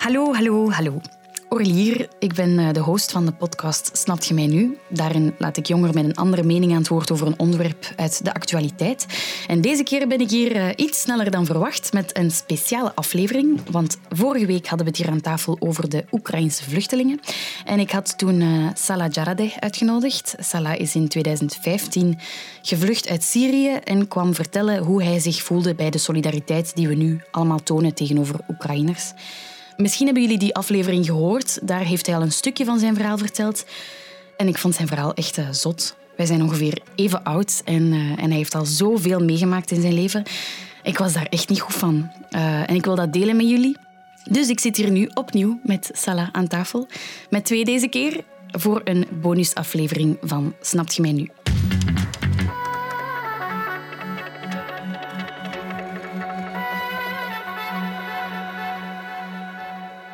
Hallo, hallo, hallo. Orlier, ik ben eh, de host van de podcast Snapt je mij nu? Daarin laat ik jongeren met een andere mening aan het woord over een onderwerp uit de actualiteit. En deze keer ben ik hier eh, iets sneller dan verwacht met een speciale aflevering. Want vorige week hadden we het hier aan tafel over de Oekraïnse vluchtelingen. En ik had toen uh, Salah Jaradeh uitgenodigd. Salah is in 2015 gevlucht uit Syrië en kwam vertellen hoe hij zich voelde bij de solidariteit die we nu allemaal tonen tegenover Oekraïners. Misschien hebben jullie die aflevering gehoord. Daar heeft hij al een stukje van zijn verhaal verteld. En ik vond zijn verhaal echt uh, zot. Wij zijn ongeveer even oud en, uh, en hij heeft al zoveel meegemaakt in zijn leven. Ik was daar echt niet goed van. Uh, en ik wil dat delen met jullie. Dus ik zit hier nu opnieuw met Salah aan tafel. Met twee deze keer voor een bonusaflevering van Snapt je mij nu?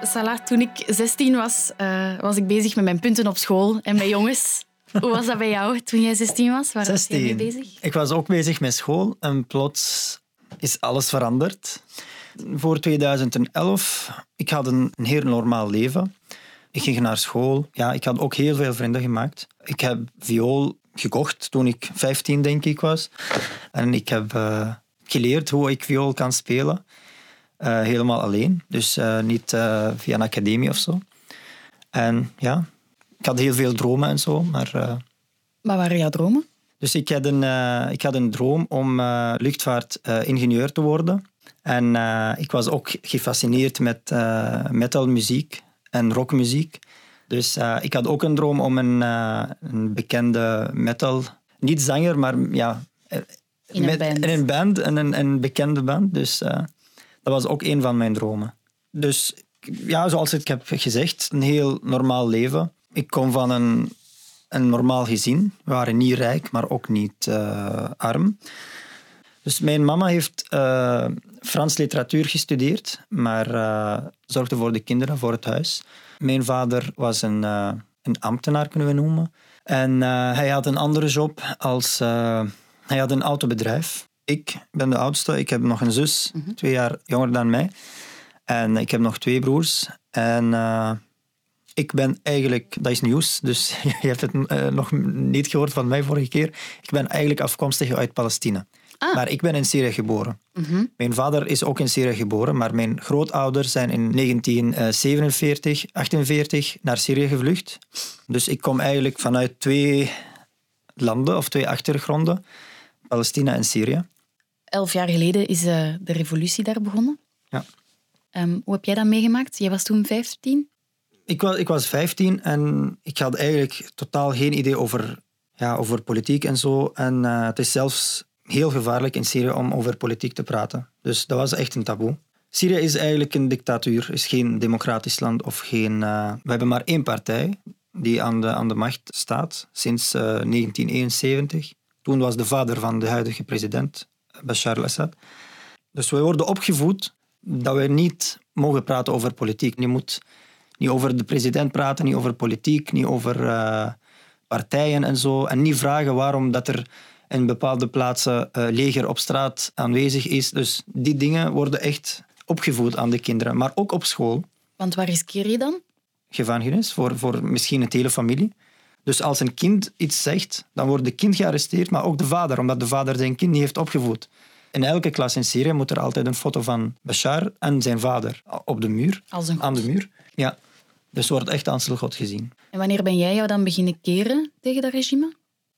Salah, toen ik 16 was, uh, was ik bezig met mijn punten op school en met jongens. Hoe was dat bij jou toen jij 16 was? Waar 16. was jij mee bezig? Ik was ook bezig met school en plots is alles veranderd. Voor 2011, ik had een, een heel normaal leven. Ik ging naar school. Ja, ik had ook heel veel vrienden gemaakt. Ik heb viool gekocht toen ik 15, denk ik, was. En ik heb uh, geleerd hoe ik viool kan spelen. Uh, helemaal alleen. Dus uh, niet uh, via een academie of zo. En ja, ik had heel veel dromen en zo. Maar, Wat waren jouw dromen? Dus ik had een, ik had een droom om luchtvaartingenieur te worden. En ik was ook gefascineerd met metalmuziek en rockmuziek. Dus ik had ook een droom om een, een bekende metal... Niet zanger, maar ja... In een band. In een band, en een, een bekende band. Dus... Dat was ook een van mijn dromen. Dus ja, zoals ik heb gezegd, een heel normaal leven. Ik kom van een, een normaal gezin. We waren niet rijk, maar ook niet uh, arm. Dus mijn mama heeft uh, Frans literatuur gestudeerd, maar uh, zorgde voor de kinderen, voor het huis. Mijn vader was een, een ambtenaar, kunnen we noemen. En hij had een andere job als... hij had een autobedrijf. Ik ben de oudste. Ik heb nog een zus, mm -hmm. twee jaar jonger dan mij. En ik heb nog twee broers. En uh, ik ben eigenlijk, dat is nieuws, dus je hebt het uh, nog niet gehoord van mij vorige keer. Ik ben eigenlijk afkomstig uit Palestina. Ah. Maar ik ben in Syrië geboren. Mm -hmm. Mijn vader is ook in Syrië geboren, maar mijn grootouders zijn in 1947, 48 naar Syrië gevlucht. Dus ik kom eigenlijk vanuit twee landen of twee achtergronden, Palestina en Syrië. Elf jaar geleden is uh, de revolutie daar begonnen. Ja. Um, hoe heb jij dat meegemaakt? Jij was toen 15? Ik was, ik was 15 en ik had eigenlijk totaal geen idee over, ja, over politiek en zo. En uh, het is zelfs heel gevaarlijk in Syrië om over politiek te praten. Dus dat was echt een taboe. Syrië is eigenlijk een dictatuur, is geen democratisch land of geen... Uh, we hebben maar één partij die aan de, aan de macht staat sinds 1971. Toen was de vader van de huidige president, Bashar al-Assad. Dus wij worden opgevoed dat we niet mogen praten over politiek. Je moet niet over de president praten, niet over politiek, niet over uh, partijen en zo. En niet vragen waarom dat er in bepaalde plaatsen uh, leger op straat aanwezig is. Dus die dingen worden echt opgevoed aan de kinderen, maar ook op school. Want waar riskeer je dan? Gevangenis, voor, voor misschien het hele familie. Dus als een kind iets zegt, dan wordt de kind gearresteerd, maar ook de vader, omdat de vader zijn kind niet heeft opgevoed. In elke klas in Syrië moet er altijd een foto van Bashar en zijn vader op de muur. Als een aan de muur. Ja. Dus wordt echt aan God gezien. En wanneer ben jij jou dan beginnen keren tegen dat regime?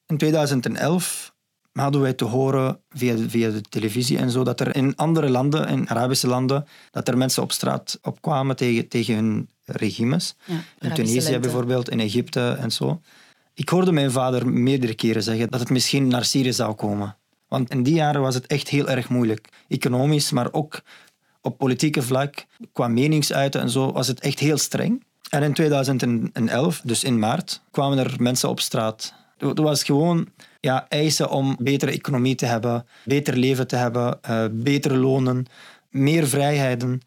In 2011 hadden wij te horen via, via de televisie en zo dat er in andere landen, in Arabische landen, dat er mensen op straat opkwamen tegen, tegen hun regimes. Ja, in Tunesië lente. bijvoorbeeld, in Egypte en zo. Ik hoorde mijn vader meerdere keren zeggen dat het misschien naar Syrië zou komen. Want in die jaren was het echt heel erg moeilijk. Economisch, maar ook op politieke vlak, qua meningsuiten en zo, was het echt heel streng. En in 2011, dus in maart, kwamen er mensen op straat. Het was gewoon ja, eisen om betere economie te hebben, beter leven te hebben, uh, betere lonen, meer vrijheden.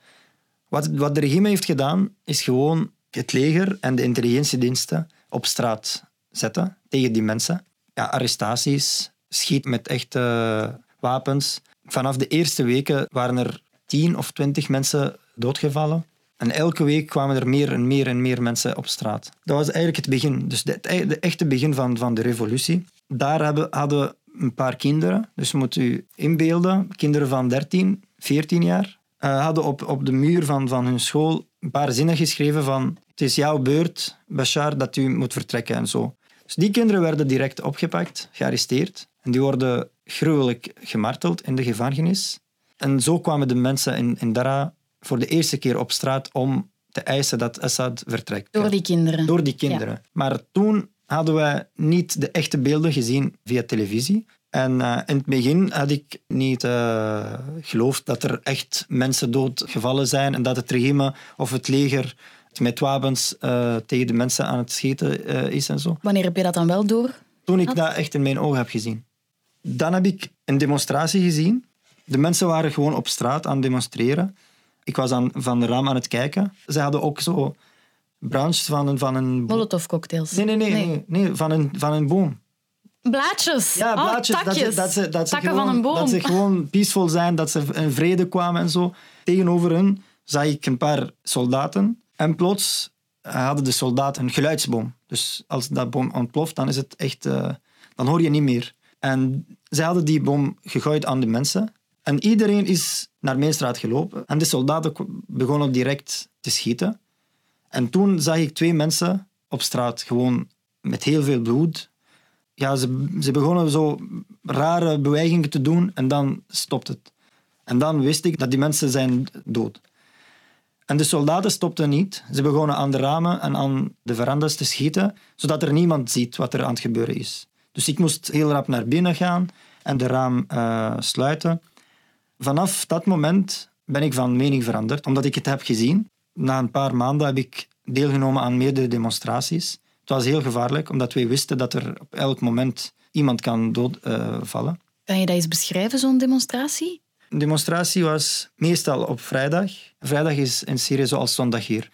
Wat, wat de regime heeft gedaan, is gewoon het leger en de intelligentiediensten op straat zetten tegen die mensen. Ja, arrestaties, schiet met echte wapens. Vanaf de eerste weken waren er tien of twintig mensen doodgevallen. En elke week kwamen er meer en meer en meer mensen op straat. Dat was eigenlijk het begin, dus de echte begin van, van de revolutie. Daar hebben, hadden een paar kinderen, dus moet u inbeelden, kinderen van 13, 14 jaar, uh, hadden op, op de muur van, van hun school een paar zinnen geschreven van het is jouw beurt, Bashar, dat u moet vertrekken en zo. Dus die kinderen werden direct opgepakt, gearresteerd. En die worden gruwelijk gemarteld in de gevangenis. En zo kwamen de mensen in, in Dara voor de eerste keer op straat om te eisen dat Assad vertrekt. Door die kinderen. Door die kinderen. Maar toen hadden wij niet de echte beelden gezien via televisie. En uh, in het begin had ik niet uh, geloofd dat er echt mensen doodgevallen zijn en dat het regime of het leger met wapens uh, tegen de mensen aan het schieten is en zo. Wanneer heb je dat dan wel door? Toen ik dat echt in mijn ogen heb gezien. Dan heb ik een demonstratie gezien. De mensen waren gewoon op straat aan het demonstreren. Ik was aan, van de raam aan het kijken. Ze hadden ook zo branches van een... Van een Molotov-cocktails? Nee, nee, nee, nee. nee, van, een, van een boom. Blaadjes? Ja, oh, blaadjes. dat, ze, dat, ze, dat, ze Takken gewoon, van een boom. dat ze gewoon peaceful zijn, dat ze in vrede kwamen en zo. Tegenover hen zag ik een paar soldaten. En plots hadden de soldaten een geluidsboom. Dus als dat boom ontploft, dan is het echt... Uh, dan hoor je niet meer. En zij hadden die boom gegooid aan de mensen. En iedereen is naar mijn straat gelopen. En de soldaten begonnen direct te schieten. En toen zag ik twee mensen op straat, gewoon met heel veel bloed. Ja, ze, ze begonnen zo rare bewegingen te doen en dan stopt het. En dan wist ik dat die mensen zijn dood. En de soldaten stopten niet. Ze begonnen aan de ramen en aan de verandas te schieten, zodat er niemand ziet wat er aan het gebeuren is. Dus ik moest heel rap naar binnen gaan en de raam uh, sluiten. Vanaf dat moment ben ik van mening veranderd, omdat ik het heb gezien. Na een paar maanden heb ik deelgenomen aan meerdere demonstraties. Het was heel gevaarlijk, omdat wij wisten dat er op elk moment iemand kan doodvallen. Uh, kan je dat eens beschrijven, zo'n demonstratie? Een demonstratie was meestal op vrijdag. Vrijdag is in Syrië zoals zondag hier.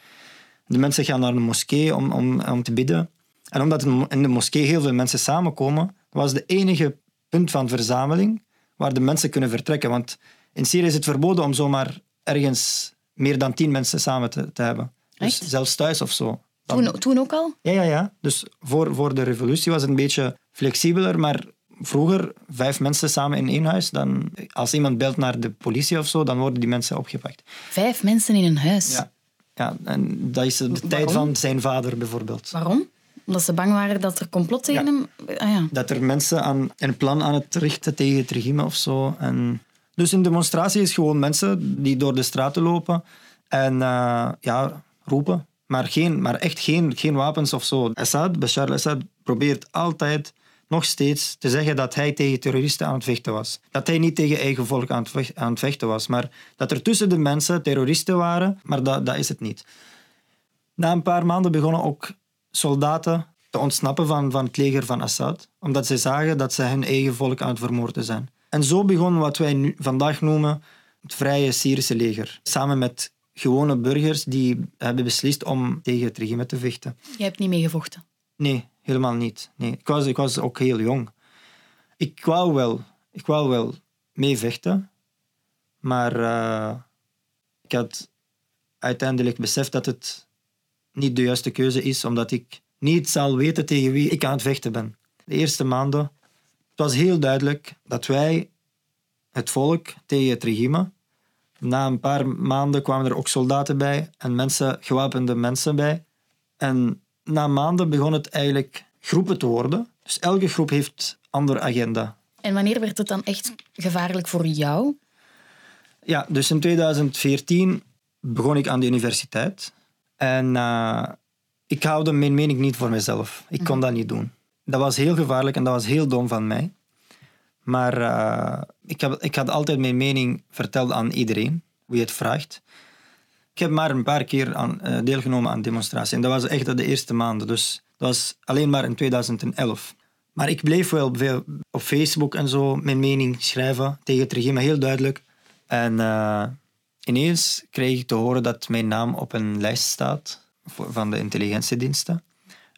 De mensen gaan naar de moskee om, om, om te bidden. En omdat in de moskee heel veel mensen samenkomen, was de enige punt van verzameling waar de mensen kunnen vertrekken. Want in Syrië is het verboden om zomaar ergens meer dan tien mensen samen te, te hebben. Dus zelfs thuis of zo. Dan... Toen, toen ook al? Ja, ja, ja. Dus voor, voor de revolutie was het een beetje flexibeler, maar vroeger vijf mensen samen in één huis. Dan, als iemand belt naar de politie of zo, dan worden die mensen opgepakt. Vijf mensen in een huis? Ja. ja en dat is de Waarom? tijd van zijn vader bijvoorbeeld. Waarom? Omdat ze bang waren dat er complot tegen hem... Ah, ja. Dat er mensen aan een plan aan het richten tegen het regime of zo. En dus een demonstratie is gewoon mensen die door de straten lopen en uh, ja, roepen. Maar, geen, maar echt geen, geen wapens of zo. Assad, Bashar al-Assad, probeert altijd nog steeds te zeggen dat hij tegen terroristen aan het vechten was. Dat hij niet tegen eigen volk aan het, vechten, aan het vechten was. Maar dat er tussen de mensen terroristen waren, maar dat, dat is het niet. Na een paar maanden begonnen ook soldaten te ontsnappen van, van het leger van Assad, omdat ze zagen dat ze hun eigen volk aan het vermoorden zijn. En zo begon wat wij nu, vandaag noemen het Vrije Syrische leger. Samen met gewone burgers die hebben beslist om tegen het regime te vechten. Je hebt niet meegevochten? Nee, helemaal niet. Nee. Ik, was, ik was ook heel jong. Ik wou wel, ik wou wel meevechten, maar uh, ik had uiteindelijk beseft dat het niet de juiste keuze is, omdat ik niet zal weten tegen wie ik aan het vechten ben. De eerste maanden het was heel duidelijk dat wij, het volk, tegen het regime. Na een paar maanden kwamen er ook soldaten bij en mensen, gewapende mensen bij. En na maanden begon het eigenlijk groepen te worden. Dus elke groep heeft een andere agenda. En wanneer werd het dan echt gevaarlijk voor jou? Ja, dus in 2014 begon ik aan de universiteit. En uh, ik houde mijn mening niet voor mezelf. Ik kon dat niet doen. Dat was heel gevaarlijk en dat was heel dom van mij. Maar uh, ik, heb, ik had altijd mijn mening verteld aan iedereen, wie het vraagt. Ik heb maar een paar keer aan, uh, deelgenomen aan demonstraties. En dat was echt de eerste maanden. Dus dat was alleen maar in 2011. Maar ik bleef wel veel op Facebook en zo mijn mening schrijven tegen het regime, heel duidelijk. En uh, ineens kreeg ik te horen dat mijn naam op een lijst staat van de intelligentiediensten.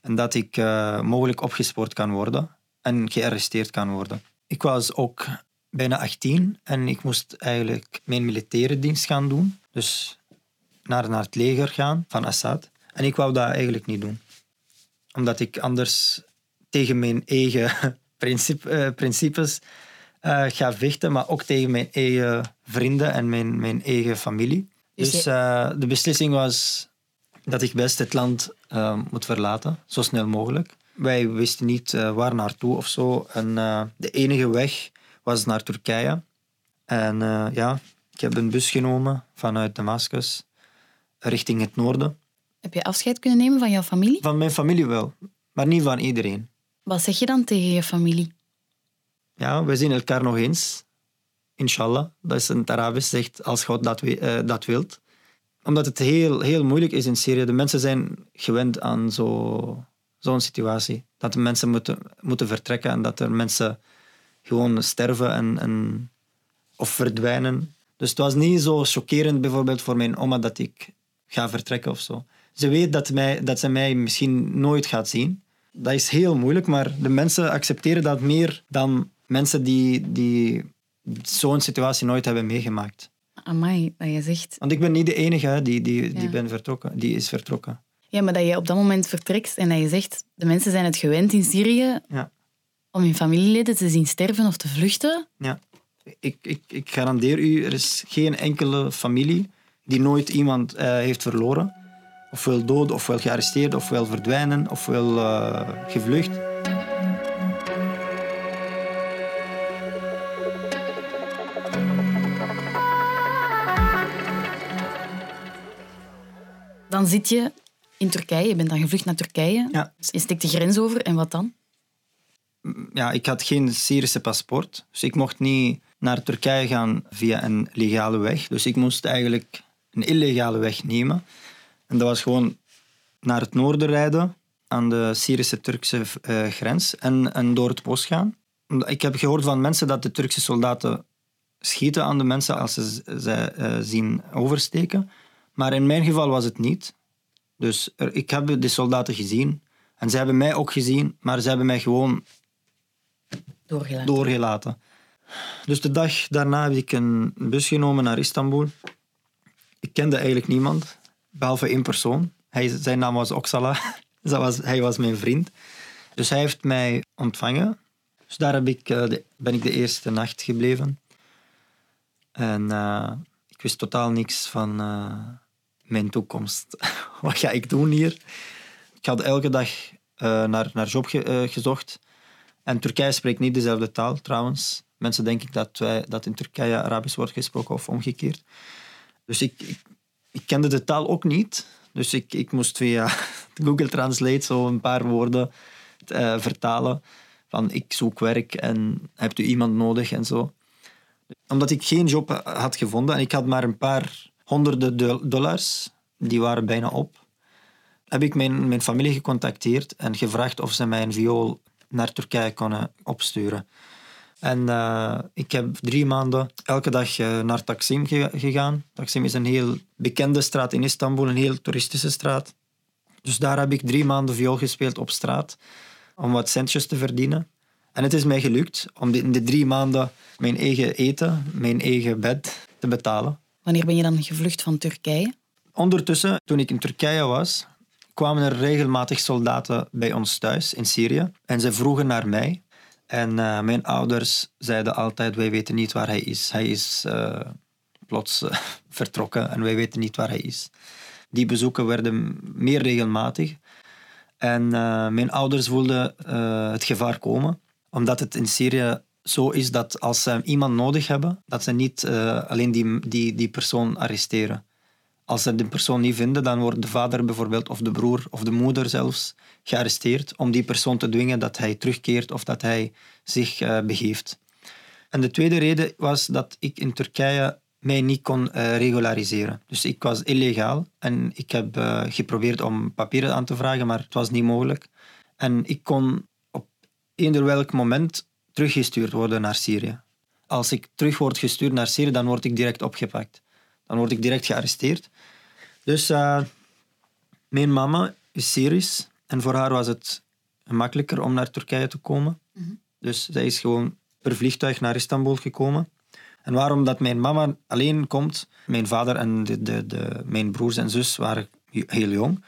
En dat ik uh, mogelijk opgespoord kan worden en gearresteerd kan worden. Ik was ook bijna 18 en ik moest eigenlijk mijn militaire dienst gaan doen. Dus naar, naar het leger gaan van Assad. En ik wou dat eigenlijk niet doen. Omdat ik anders tegen mijn eigen principe, eh, principes uh, ga vechten, maar ook tegen mijn eigen vrienden en mijn, mijn eigen familie. Dus, uh, de beslissing was dat ik best het land moet verlaten, zo snel mogelijk. Wij wisten niet waar naartoe of zo. En de enige weg was naar Turkije. En ja, ik heb een bus genomen vanuit Damascus richting het noorden. Heb je afscheid kunnen nemen van jouw familie? Van mijn familie wel, maar niet van iedereen. Wat zeg je dan tegen je familie? Ja, we zien elkaar nog eens. Inshallah. Dat is een Arabisch zegt als God dat, uh, dat wilt. Omdat het heel, heel moeilijk is in Syrië. De mensen zijn gewend aan zo'n situatie. Dat de mensen moeten, moeten vertrekken en dat er mensen gewoon sterven en, en, of verdwijnen. Dus het was niet zo chockerend bijvoorbeeld voor mijn oma dat ik ga vertrekken of zo. Ze weet dat, mij, dat ze mij misschien nooit gaat zien. Dat is heel moeilijk, maar de mensen accepteren dat meer dan mensen die, die zo'n situatie nooit hebben meegemaakt. Amai, dat je zegt... Want ik ben niet de enige die, die, die, ben vertrokken, die is vertrokken. Ja, maar dat je op dat moment vertrekt en dat je zegt... De mensen zijn het gewend in Syrië ja. om hun familieleden te zien sterven of te vluchten. Ja. Ik, ik, ik garandeer u, er is geen enkele familie die nooit iemand uh, heeft verloren. Ofwel dood, ofwel gearresteerd, ofwel verdwijnen, ofwel uh, gevlucht. Dan zit je in Turkije, je bent dan gevlucht naar Turkije. Ja. Je stikt de grens over en wat dan? Ja, ik had geen Syrische paspoort. Dus ik mocht niet naar Turkije gaan via een legale weg. Dus ik moest eigenlijk een illegale weg nemen. En dat was gewoon naar het noorden rijden, aan de Syrische-Turkse uh, grens, en, en door het bos gaan. Ik heb gehoord van mensen dat de Turkse soldaten schieten aan de mensen als ze ze uh, zien oversteken. Maar in mijn geval was het niet. Dus er, ik heb de soldaten gezien. En ze hebben mij ook gezien, maar ze hebben mij gewoon doorgelaten. doorgelaten. Dus de dag daarna heb ik een bus genomen naar Istanbul. Ik kende eigenlijk niemand, behalve één persoon. Hij, zijn naam was Oksala. Was, hij was mijn vriend. Dus hij heeft mij ontvangen. Dus daar heb ik, de, ben ik de eerste nacht gebleven. En uh, ik wist totaal niks van uh, mijn toekomst. Wat ga ik doen hier? Ik had elke dag naar, naar job ge, gezocht. En Turkije spreekt niet dezelfde taal trouwens. Mensen denken dat, wij, dat in Turkije Arabisch wordt gesproken of omgekeerd. Dus ik, ik, kende de taal ook niet. Dus ik, ik moest via Google Translate zo een paar woorden uh, vertalen. Van ik zoek werk en hebt u iemand nodig en zo. Omdat ik geen job had gevonden en ik had maar een paar honderden dollars, die waren bijna op, heb ik mijn, mijn familie gecontacteerd en gevraagd of ze mij een viool naar Turkije konden opsturen. En uh, ik heb drie maanden elke dag uh, naar Taksim gegaan. Taksim is een heel bekende straat in Istanbul, een heel toeristische straat. Dus daar heb ik drie maanden viool gespeeld op straat om wat centjes te verdienen. En het is mij gelukt om in de drie maanden mijn eigen eten, mijn eigen bed te betalen. Wanneer ben je dan gevlucht van Turkije? Ondertussen, toen ik in Turkije was, kwamen er regelmatig soldaten bij ons thuis in Syrië. En ze vroegen naar mij. En uh, mijn ouders zeiden altijd, wij weten niet waar hij is. Hij is uh, plots uh, vertrokken en wij weten niet waar hij is. Die bezoeken werden meer regelmatig. En mijn ouders voelden het gevaar komen, omdat het in Syrië zo is dat als ze iemand nodig hebben, dat ze niet alleen die, die, die persoon arresteren. Als ze de persoon niet vinden, dan wordt de vader bijvoorbeeld, of de broer, of de moeder zelfs, gearresteerd om die persoon te dwingen dat hij terugkeert of dat hij zich uh, begeeft. En de tweede reden was dat ik in Turkije mij niet kon uh, regulariseren. Dus ik was illegaal en ik heb uh, geprobeerd om papieren aan te vragen, maar het was niet mogelijk. En ik kon op eender welk moment teruggestuurd worden naar Syrië. Als ik terug word gestuurd naar Syrië, dan word ik direct opgepakt. Dan word ik direct gearresteerd. Dus mijn mama is Syrisch en voor haar was het makkelijker om naar Turkije te komen. Mhm. Dus zij is gewoon per vliegtuig naar Istanbul gekomen. En waarom dat mijn mama alleen komt, mijn vader en de, de, de, mijn broers en zus waren heel jong.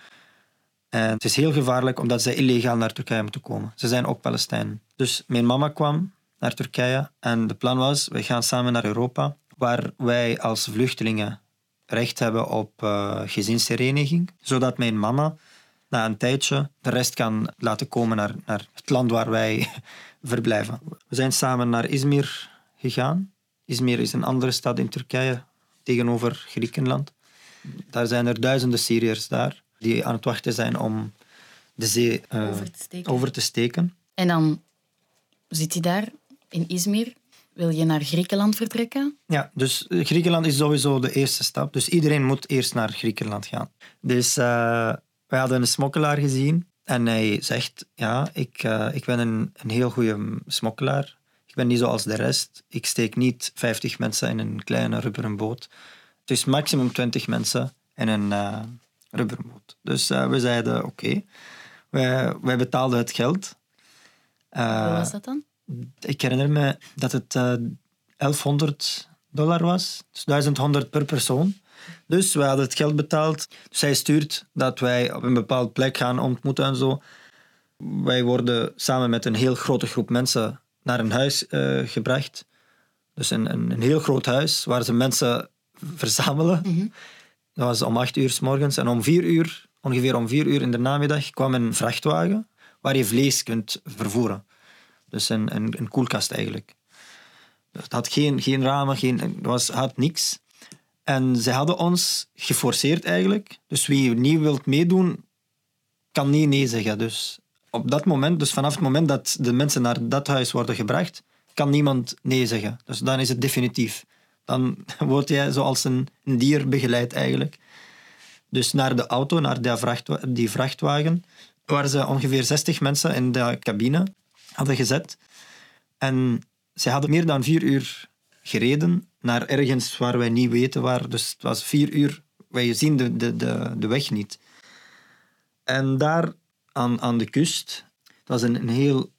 En het is heel gevaarlijk omdat zij illegaal naar Turkije moeten komen. Ze zijn ook Palestijnen. Dus mijn mama kwam naar Turkije en de plan was, we gaan samen naar Europa, waar wij als vluchtelingen recht hebben op uh, gezinshereniging, zodat mijn mama na een tijdje de rest kan laten komen naar, naar het land waar wij verblijven. We zijn samen naar Izmir gegaan. Izmir is een andere stad in Turkije tegenover Griekenland. Daar zijn er duizenden Syriërs daar die aan het wachten zijn om de zee uh, over, te steken. over te steken. En dan zit hij daar in Izmir. Wil je naar Griekenland vertrekken? Ja, dus Griekenland is sowieso de eerste stap. Dus iedereen moet eerst naar Griekenland gaan. Dus uh, we hadden een smokkelaar gezien en hij zegt, ja, ik, uh, ik ben een, een heel goede smokkelaar. Ik ben niet zoals de rest. Ik steek niet 50 mensen in een kleine rubberen boot. Het is maximum 20 mensen in een uh, rubberen boot. Dus uh, we zeiden, oké. Okay. Wij, wij betaalden het geld. Hoe was dat dan? Ik herinner me dat het 1100 dollar was. Dus 1100 per persoon. Dus we hadden het geld betaald. Zij hij stuurt dat wij op een bepaald plek gaan ontmoeten en zo. Wij worden samen met een heel grote groep mensen naar een huis uh, gebracht. Dus een, een, een, heel groot huis waar ze mensen verzamelen. Mm -hmm. Dat was om acht uur s morgens. En om vier uur, ongeveer om vier uur in de namiddag, kwam een vrachtwagen waar je vlees kunt vervoeren. Dus een, een, een koelkast eigenlijk. Het had geen, geen ramen, geen, het was, had niks. En ze hadden ons geforceerd eigenlijk. Dus wie niet wilt meedoen, kan niet nee zeggen. Dus op dat moment, dus vanaf het moment dat de mensen naar dat huis worden gebracht, kan niemand nee zeggen. Dus dan is het definitief. Dan word jij zoals een, een dier begeleid eigenlijk. Dus naar de auto, naar die, die vrachtwagen, waar ze ongeveer 60 mensen in de cabine hadden gezet. En ze hadden meer dan vier uur gereden naar ergens waar wij niet weten waar. Dus het was vier uur, wij zien de, de, de, de weg niet. En daar aan, aan de kust, het was een, een heel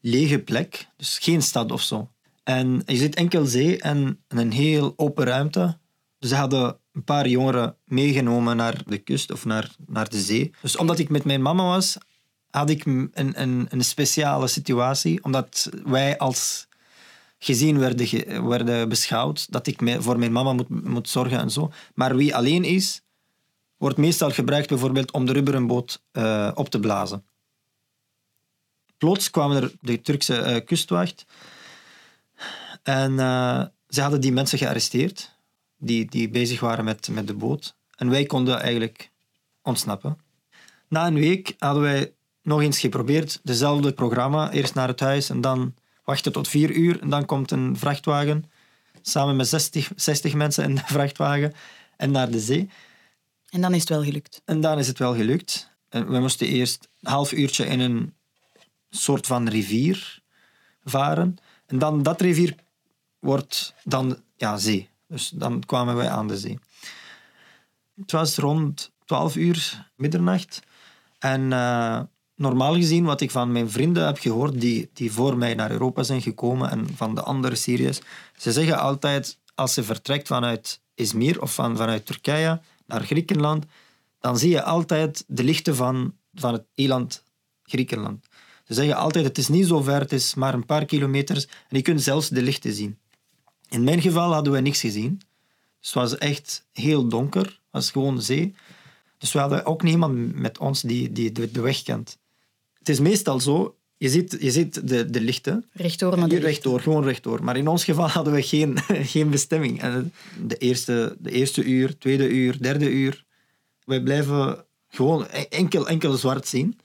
lege plek, dus geen stad of zo. En je zit enkel zee en een heel open ruimte. Dus ze hadden een paar jongeren meegenomen naar de kust of naar, naar de zee. Dus omdat ik met mijn mama was, had ik een, een, een speciale situatie. Omdat wij als gezien werden, werden beschouwd dat ik voor mijn mama moet, moet zorgen en zo. Maar wie alleen is, wordt meestal gebruikt bijvoorbeeld om de rubberen boot uh, op te blazen. Plots kwam er de Turkse uh, kustwacht en uh, ze hadden die mensen gearresteerd die, die bezig waren met, met de boot. En wij konden eigenlijk ontsnappen. Na een week hadden wij nog eens geprobeerd, dezelfde programma, eerst naar het huis en dan wachten tot vier uur en dan komt een vrachtwagen samen met 60, 60 mensen in de vrachtwagen en naar de zee. En dan is het wel gelukt? En dan is het wel gelukt. We moesten eerst een half uurtje in een soort van rivier varen. En dan dat rivier wordt dan ja, zee. Dus dan kwamen wij aan de zee. Het was rond 12 uur middernacht. En uh, normaal gezien, wat ik van mijn vrienden heb gehoord die, die voor mij naar Europa zijn gekomen en van de andere Syriërs, ze zeggen altijd, als ze vertrekt vanuit Izmir of van, vanuit Turkije naar Griekenland, dan zie je altijd de lichten van, van het eiland Griekenland. Ze zeggen altijd, het is niet zo ver, het is maar een paar kilometers en je kunt zelfs de lichten zien. In mijn geval hadden we niks gezien. Dus het was echt heel donker, het was gewoon zee. Dus we hadden ook niemand met ons die, die de weg kent. Het is meestal zo, je ziet, je ziet de, de lichten. Rechtdoor naar de Rechtdoor, gewoon rechtdoor. Maar in ons geval hadden we geen, geen bestemming. En de, eerste, de eerste uur, tweede uur, derde uur, wij blijven gewoon enkel, enkel zwart zien.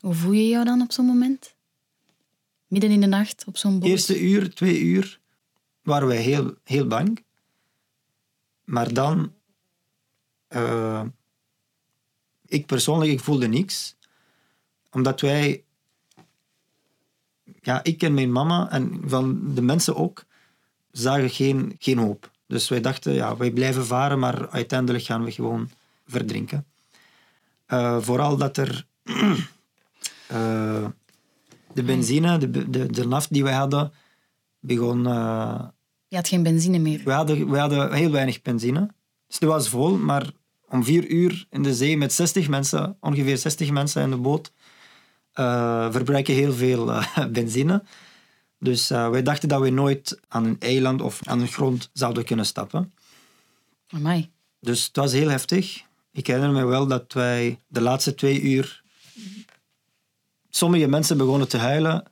Hoe voel je jou dan op zo'n moment? Midden in de nacht op zo'n boot? Eerste uur, twee uur waren wij heel, heel bang. Maar dan... Uh, ik persoonlijk, ik voelde niks omdat wij, ja, ik en mijn mama en van de mensen ook, zagen geen, geen hoop. Dus wij dachten, ja, wij blijven varen, maar uiteindelijk gaan we gewoon verdrinken. Uh, vooral dat er uh, de benzine, de, de, de naft die wij hadden, begon uh, Je had geen benzine meer. We hadden, we hadden heel weinig benzine. Dus die was vol, maar om vier uur in de zee met 60 mensen, ongeveer 60 mensen in de boot, uh, verbruik je heel veel uh, benzine. Dus uh, wij dachten dat we nooit aan een eiland of aan een grond zouden kunnen stappen. Amai. Dus het was heel heftig. Ik herinner me wel dat wij de laatste twee uur... Sommige mensen begonnen te huilen.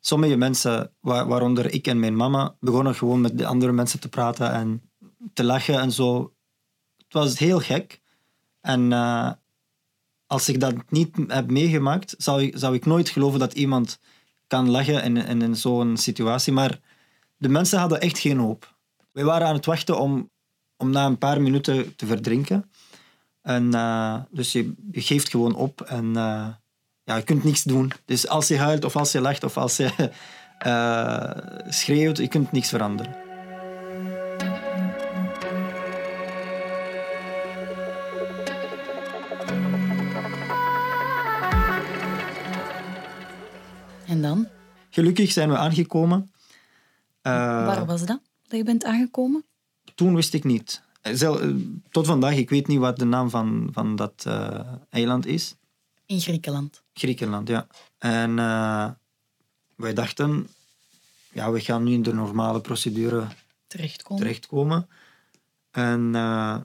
Sommige mensen, waaronder ik en mijn mama, begonnen gewoon met de andere mensen te praten en te lachen en zo. Het was heel gek. En uh, als ik dat niet heb meegemaakt, zou ik, zou ik nooit geloven dat iemand kan lachen in, in, zo'n situatie. Maar de mensen hadden echt geen hoop. We waren aan het wachten om, om na een paar minuten te verdrinken. En, uh, dus je, geeft gewoon op en uh, ja, je kunt niks doen. Dus als je huilt of als je lacht of als je uh, schreeuwt, je kunt niks veranderen. En dan? Gelukkig zijn we aangekomen. Waar was dat, dat je bent aangekomen? Toen wist ik niet. Tot vandaag, ik weet niet wat de naam van, van dat uh, eiland is. In Griekenland. Griekenland, ja. En uh, wij dachten, ja, we gaan nu in de normale procedure terechtkomen. terechtkomen. En uh,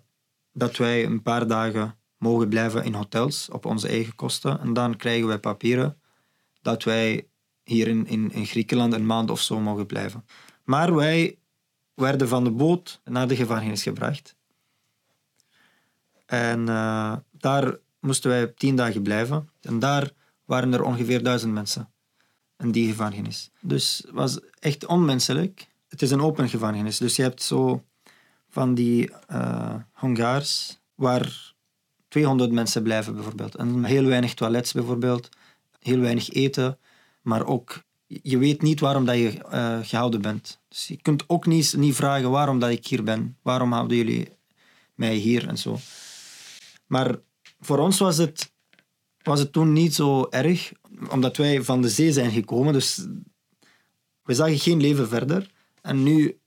dat wij een paar dagen mogen blijven in hotels op onze eigen kosten. En dan krijgen wij papieren dat wij hier in, in, Griekenland een maand of zo mogen blijven. Maar wij werden van de boot naar de gevangenis gebracht. En uh, daar moesten wij tien dagen blijven. En daar waren er ongeveer duizend mensen in die gevangenis. Dus het was echt onmenselijk. Het is een open gevangenis, dus je hebt zo van die uh, hangaars waar 200 mensen blijven bijvoorbeeld. En heel weinig toilets bijvoorbeeld, heel weinig eten, maar ook je weet niet waarom dat je uh, gehouden bent. Dus je kunt ook niet, niet vragen waarom dat ik hier ben. Waarom houden jullie mij hier en zo. Maar voor ons was het, was het toen niet zo erg, omdat wij van de zee zijn gekomen. Dus we zagen geen leven verder. En nu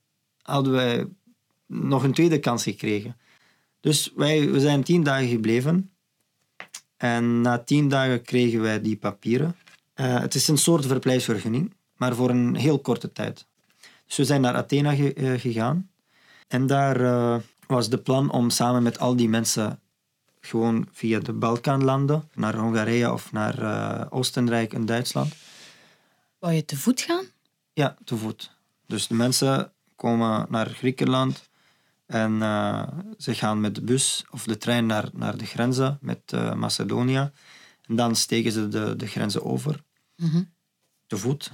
hadden wij nog een tweede kans gekregen. Dus wij, we zijn tien dagen gebleven. En na tien dagen kregen wij die papieren. Uh, het is een soort verblijfsvergunning, maar voor een heel korte tijd. Dus we zijn naar Athena ge uh, gegaan. En daar uh, was de plan om samen met al die mensen gewoon via de Balkanlanden naar Hongarije of naar Oostenrijk en Duitsland. Wou je te voet gaan? Ja, te voet. Dus de mensen komen naar Griekenland en ze gaan met de bus of de trein naar, naar de grenzen met Macedonië. En dan steken ze de, de grenzen over. Mm Te voet.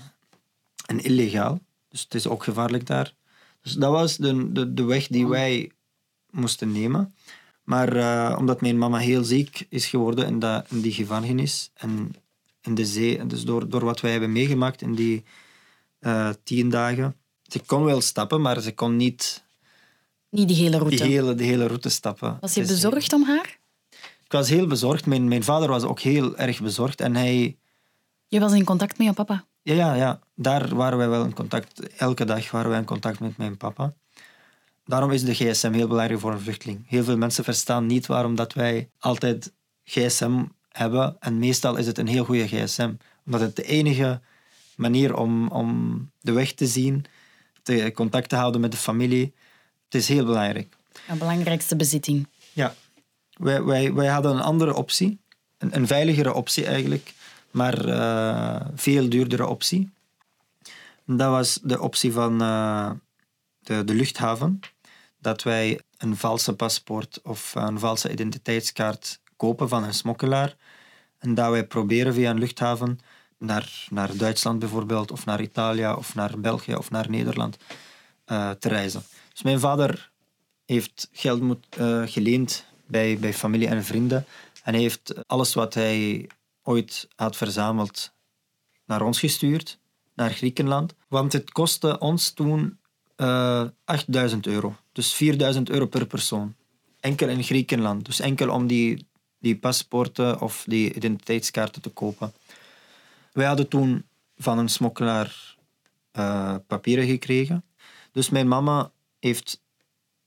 En illegaal. Dus het is ook gevaarlijk daar. Dus dat was de, de, de weg die wij moesten nemen. Maar uh, omdat mijn mama heel ziek is geworden in, dat, in die gevangenis en in de zee, dus door, door wat wij hebben meegemaakt in die uh, tien dagen. Ze kon wel stappen, maar ze kon niet... Niet die hele route? Die hele, de hele route stappen. Was je bezorgd om haar? Ik was heel bezorgd. Mijn, mijn vader was ook heel erg bezorgd. En hij... Je was in contact met je papa? Ja, ja, ja. Daar waren wij wel in contact. Elke dag waren wij in contact met mijn papa. Daarom is de gsm heel belangrijk voor een vluchteling. Heel veel mensen verstaan niet waarom dat wij altijd gsm hebben. En meestal is het een heel goede gsm. Omdat het de enige manier om, om de weg te zien, te contact te houden met de familie. Het is heel belangrijk. De belangrijkste bezitting. Ja, wij, wij, wij hadden een andere optie, een, een veiligere optie eigenlijk, maar uh, veel duurdere optie. Dat was de optie van uh, de, de luchthaven. Dat wij een valse paspoort of een valse identiteitskaart kopen van een smokkelaar. En dat wij proberen via een luchthaven naar, naar Duitsland bijvoorbeeld, of naar Italië, of naar België, of naar Nederland uh, te reizen. Dus mijn vader heeft geld moet, geleend bij, bij familie en vrienden. En hij heeft alles wat hij ooit had verzameld naar ons gestuurd, naar Griekenland. Want het kostte ons toen uh, eh, 8000 euro. Dus 4000 euro per persoon. Enkel in Griekenland. Dus enkel om die, die paspoorten of die identiteitskaarten te kopen. Wij hadden toen van een smokkelaar uh, papieren gekregen. Dus mijn mama heeft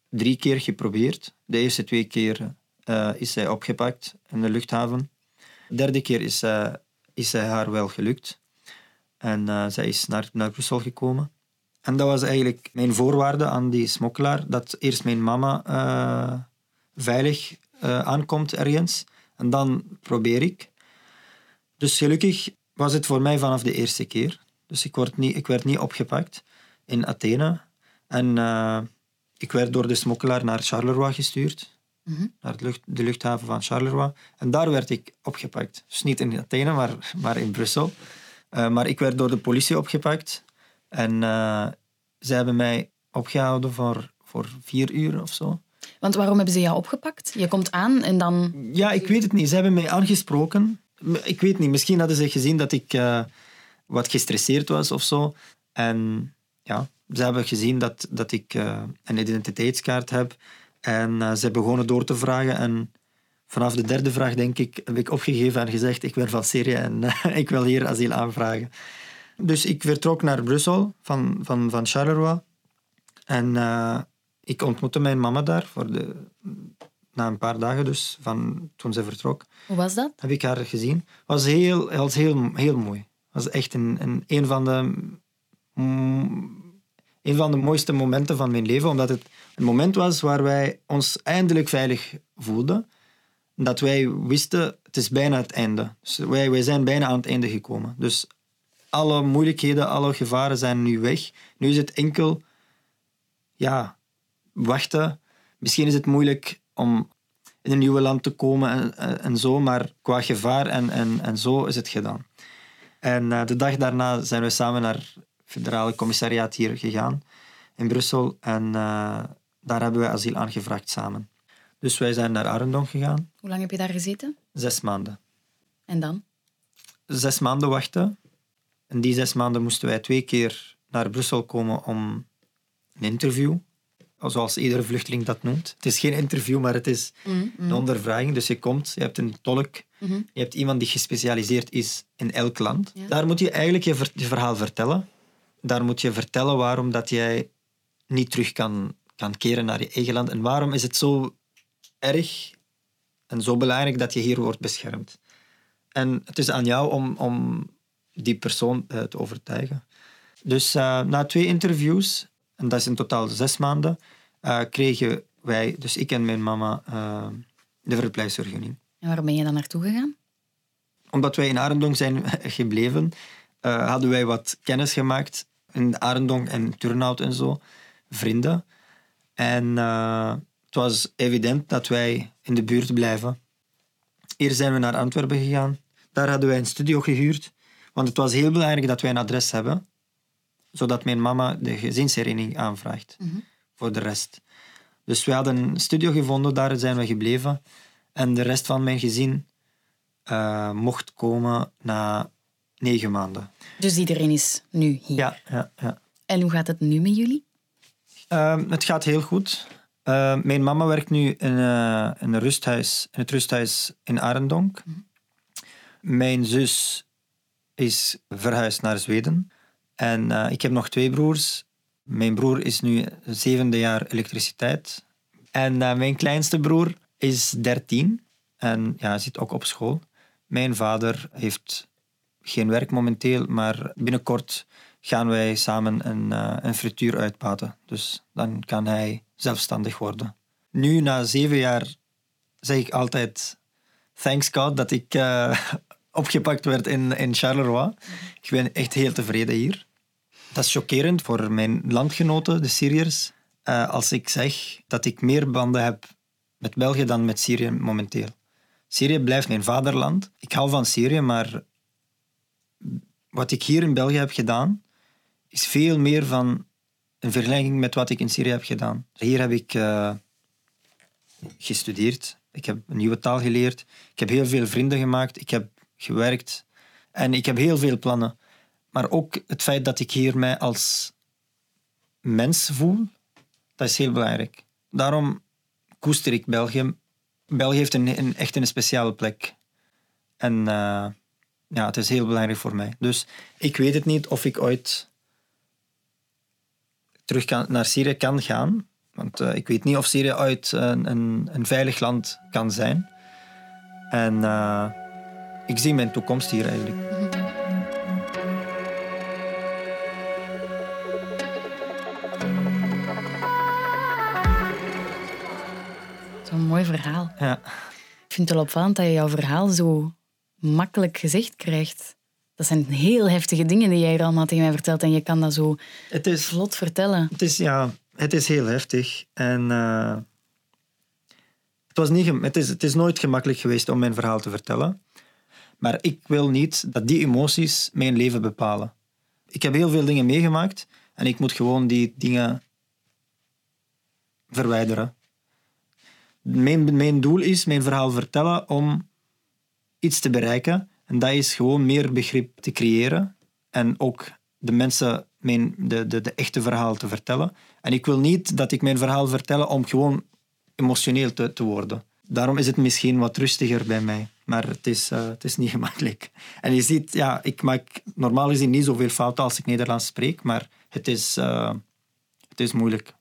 drie keer geprobeerd. De eerste twee keer uh, is zij opgepakt in de luchthaven. De derde keer is, uh, is haar wel gelukt. En uh, zij is naar, naar Brussel gekomen. En dat was eigenlijk mijn voorwaarde aan die smokkelaar. Dat eerst mijn mama veilig aankomt ergens. En dan probeer ik. Dus gelukkig was het voor mij vanaf de eerste keer. Dus ik, word niet, ik werd niet opgepakt in Athene. En ik werd door de smokkelaar naar Charleroi gestuurd. Mhm. Naar de, lucht, de, luchthaven van Charleroi. En daar werd ik opgepakt. Dus niet in Athene, maar, maar in Brussel. Uh, maar ik werd door de politie opgepakt. En uh, ze hebben mij opgehouden voor, voor vier uur of zo. Want waarom hebben ze jou opgepakt? Je komt aan en dan... Ja, ik weet het niet. Ze hebben mij aangesproken. Ik weet niet. Misschien hadden ze gezien dat ik uh, wat gestresseerd was of zo. En ja, ze hebben gezien dat, dat ik uh, een identiteitskaart heb. En uh, ze begonnen door te vragen. En vanaf de derde vraag, denk ik, heb ik opgegeven en gezegd: Ik ben van Syrië en uh, ik wil hier asiel aanvragen. Dus ik vertrok naar Brussel van, van, van Charleroi. En ik ontmoette mijn mama daar voor de, na een paar dagen, dus van toen ze vertrok. Hoe was dat? Heb ik haar gezien. Het was heel, was heel, heel mooi. Was echt een, een, een van de een van de mooiste momenten van mijn leven, omdat het een moment was waar wij ons eindelijk veilig voelden. Dat wij wisten, het is bijna het einde. Dus wij, wij zijn bijna aan het einde gekomen. Dus alle moeilijkheden, alle gevaren zijn nu weg. Nu is het enkel, ja, wachten. Misschien is het moeilijk om in een nieuw land te komen en, en zo, maar qua gevaar en, en, en zo is het gedaan. En uh, de dag daarna zijn we samen naar federale commissariaat hier gegaan in Brussel. En uh, daar hebben we asiel aangevraagd samen. Dus wij zijn naar Arendon gegaan. Hoe lang heb je daar gezeten? Zes maanden. En dan? Zes maanden wachten. In die zes maanden moesten wij twee keer naar Brussel komen om een interview. Zoals iedere vluchteling dat noemt. Het is geen interview, maar het is mm, mm. een ondervraging. Dus je komt, je hebt een tolk, mm-hmm. je hebt iemand die gespecialiseerd is in elk land. Daar moet je eigenlijk je, je verhaal vertellen daar moet je vertellen waarom dat jij niet terug kan, kan keren naar je eigen land. En waarom is het zo erg en zo belangrijk dat je hier wordt beschermd. En het is aan jou om, om die persoon uh, te overtuigen. Dus uh, na twee interviews, en dat is in totaal zes maanden, uh, kregen wij, dus ik en mijn mama, de verblijfsvergunning. En waar ben je dan naartoe gegaan? Omdat wij in Arendong zijn gebleven, hadden wij wat kennis gemaakt in Arendong en Turnhout en zo, vrienden. En uh, het was evident dat wij in de buurt blijven. Eerst zijn we naar Antwerpen gegaan. Daar hadden wij een studio gehuurd. Want het was heel belangrijk dat wij een adres hebben. Zodat mijn mama de gezinshereniging aanvraagt. Mhm. Voor de rest. Dus we hadden een studio gevonden, daar zijn we gebleven. En de rest van mijn gezin uh, mocht komen na negen maanden. Dus iedereen is nu hier? Ja. ja, ja. En hoe gaat het nu met jullie? Uh, het gaat heel goed. Uh, mijn mama werkt nu in, uh, in, een rusthuis, in het rusthuis in Arendonk. Mhm. Mijn zus is verhuisd naar Zweden. En eh, ik heb nog twee broers. Mijn broer is nu zevende jaar elektriciteit. En mijn kleinste broer is dertien en ja, zit ook op school. Mijn vader heeft geen werk momenteel, maar binnenkort gaan wij samen een, uh, een frituur uitbaten. Dus dan kan hij zelfstandig worden. Nu, na zeven jaar, zeg ik altijd... Thanks God dat ik uh, opgepakt werd in, in Charleroi. Ik ben echt heel tevreden hier. Dat is chockerend voor mijn landgenoten, de Syriërs. Uh, als ik zeg dat ik meer banden heb met België dan met Syrië momenteel. Syrië blijft mijn vaderland. Ik hou van Syrië, maar wat ik hier in België heb gedaan, is veel meer van een vergelijking met wat ik in Syrië heb gedaan. Hier heb ik uh, gestudeerd, ik heb een nieuwe taal geleerd, ik heb heel veel vrienden gemaakt, ik heb gewerkt en ik heb heel veel plannen. Maar ook het feit dat ik hier mij als mens voel, dat is heel belangrijk. Daarom koester ik België. België heeft een, een echt een speciale plek. En uh, ja, het is heel belangrijk voor mij. Dus ik weet het niet of ik ooit terug kan, naar Syrië kan gaan. Want uh, ik weet niet of Syrië uit een, een, een veilig land kan zijn. En uh, ik zie mijn toekomst hier eigenlijk. Zo'n mooi verhaal. Ja. Ik vind het wel opvallend dat je jouw verhaal zo makkelijk gezegd krijgt. Dat zijn heel heftige dingen die jij hier allemaal tegen mij vertelt en je kan dat zo Het is, vlot vertellen. het is, ja, het is heel heftig. En eh, het, was niet, het, is, het is nooit gemakkelijk geweest om mijn verhaal te vertellen. Maar ik wil niet dat die emoties mijn leven bepalen. Ik heb heel veel dingen meegemaakt en ik moet gewoon die dingen verwijderen. Mijn, mijn doel is mijn verhaal vertellen om iets te bereiken. En dat is gewoon meer begrip te creëren en ook de mensen mijn, de, de, de echte verhaal te vertellen. En ik wil niet dat ik mijn verhaal vertel om gewoon emotioneel te, te worden. Daarom is het misschien wat rustiger bij mij. Maar het is, eh, het is niet gemakkelijk. En je ziet, ja, ik maak normaal gezien niet zoveel fouten als ik Nederlands spreek, maar het is, eh, het is moeilijk.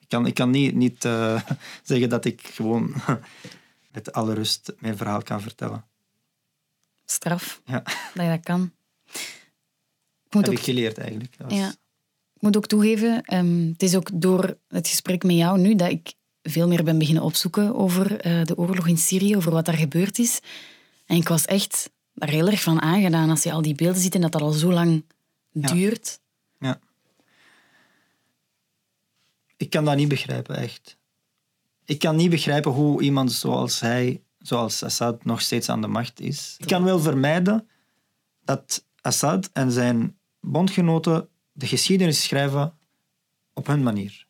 Ik kan, ik kan niet, niet eh, zeggen dat ik gewoon met alle rust mijn verhaal kan vertellen. Straf Ja, dat je dat kan. Ik moet heb ook ik geleerd eigenlijk. Was- Ja. Ik moet ook toegeven, ehm, het is ook door het gesprek met jou nu dat ik veel meer ben beginnen opzoeken over eh, de oorlog in Syrië, over wat daar gebeurd is. En ik was echt daar heel erg van aangedaan als je al die beelden ziet en dat dat al zo lang Ja. duurt. Ja. Ik kan dat niet begrijpen, echt. Ik kan niet begrijpen hoe iemand zoals hij, zoals Assad, nog steeds aan de macht is. Ik kan wel vermijden dat Assad en zijn bondgenoten de geschiedenis schrijven op hun manier.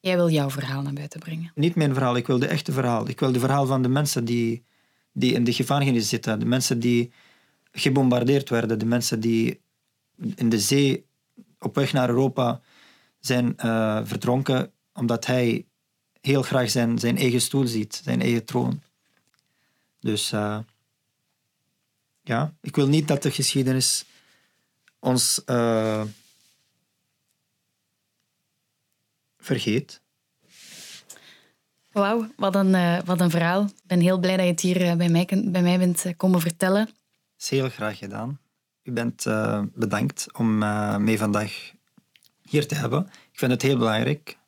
Jij wil jouw verhaal naar buiten brengen. Niet mijn verhaal, ik wil de echte verhaal. Ik wil de verhaal van de mensen die, die in de gevangenis zitten, de mensen die gebombardeerd werden, de mensen die in de zee op weg naar Europa zijn eh, verdronken omdat hij heel graag zijn, zijn eigen stoel ziet, zijn eigen troon. Dus eh, ja, ik wil niet dat de geschiedenis ons eh, vergeet. Wauw, wat, een, eh, wat een verhaal. Ik ben heel blij dat je het hier bij, mij, bij mij bent komen vertellen. is heel graag gedaan. U bent bedankt om mij vandaag hier te hebben. Ik vind het heel belangrijk,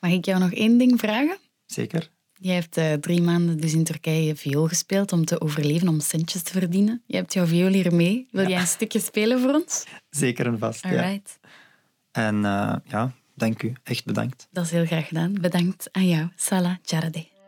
Mag ik jou nog één ding vragen? zeker. Jij hebt eh, drie maanden dus in Turkije viool gespeeld om te overleven, om centjes te verdienen. Je hebt jouw viool hier mee. Wil jij een stukje spelen voor ons? Zeker en vast. Ja. Alright. En eh, ja, dank u. Echt bedankt. Dat is heel graag gedaan. Bedankt aan jou, Salah Jarade.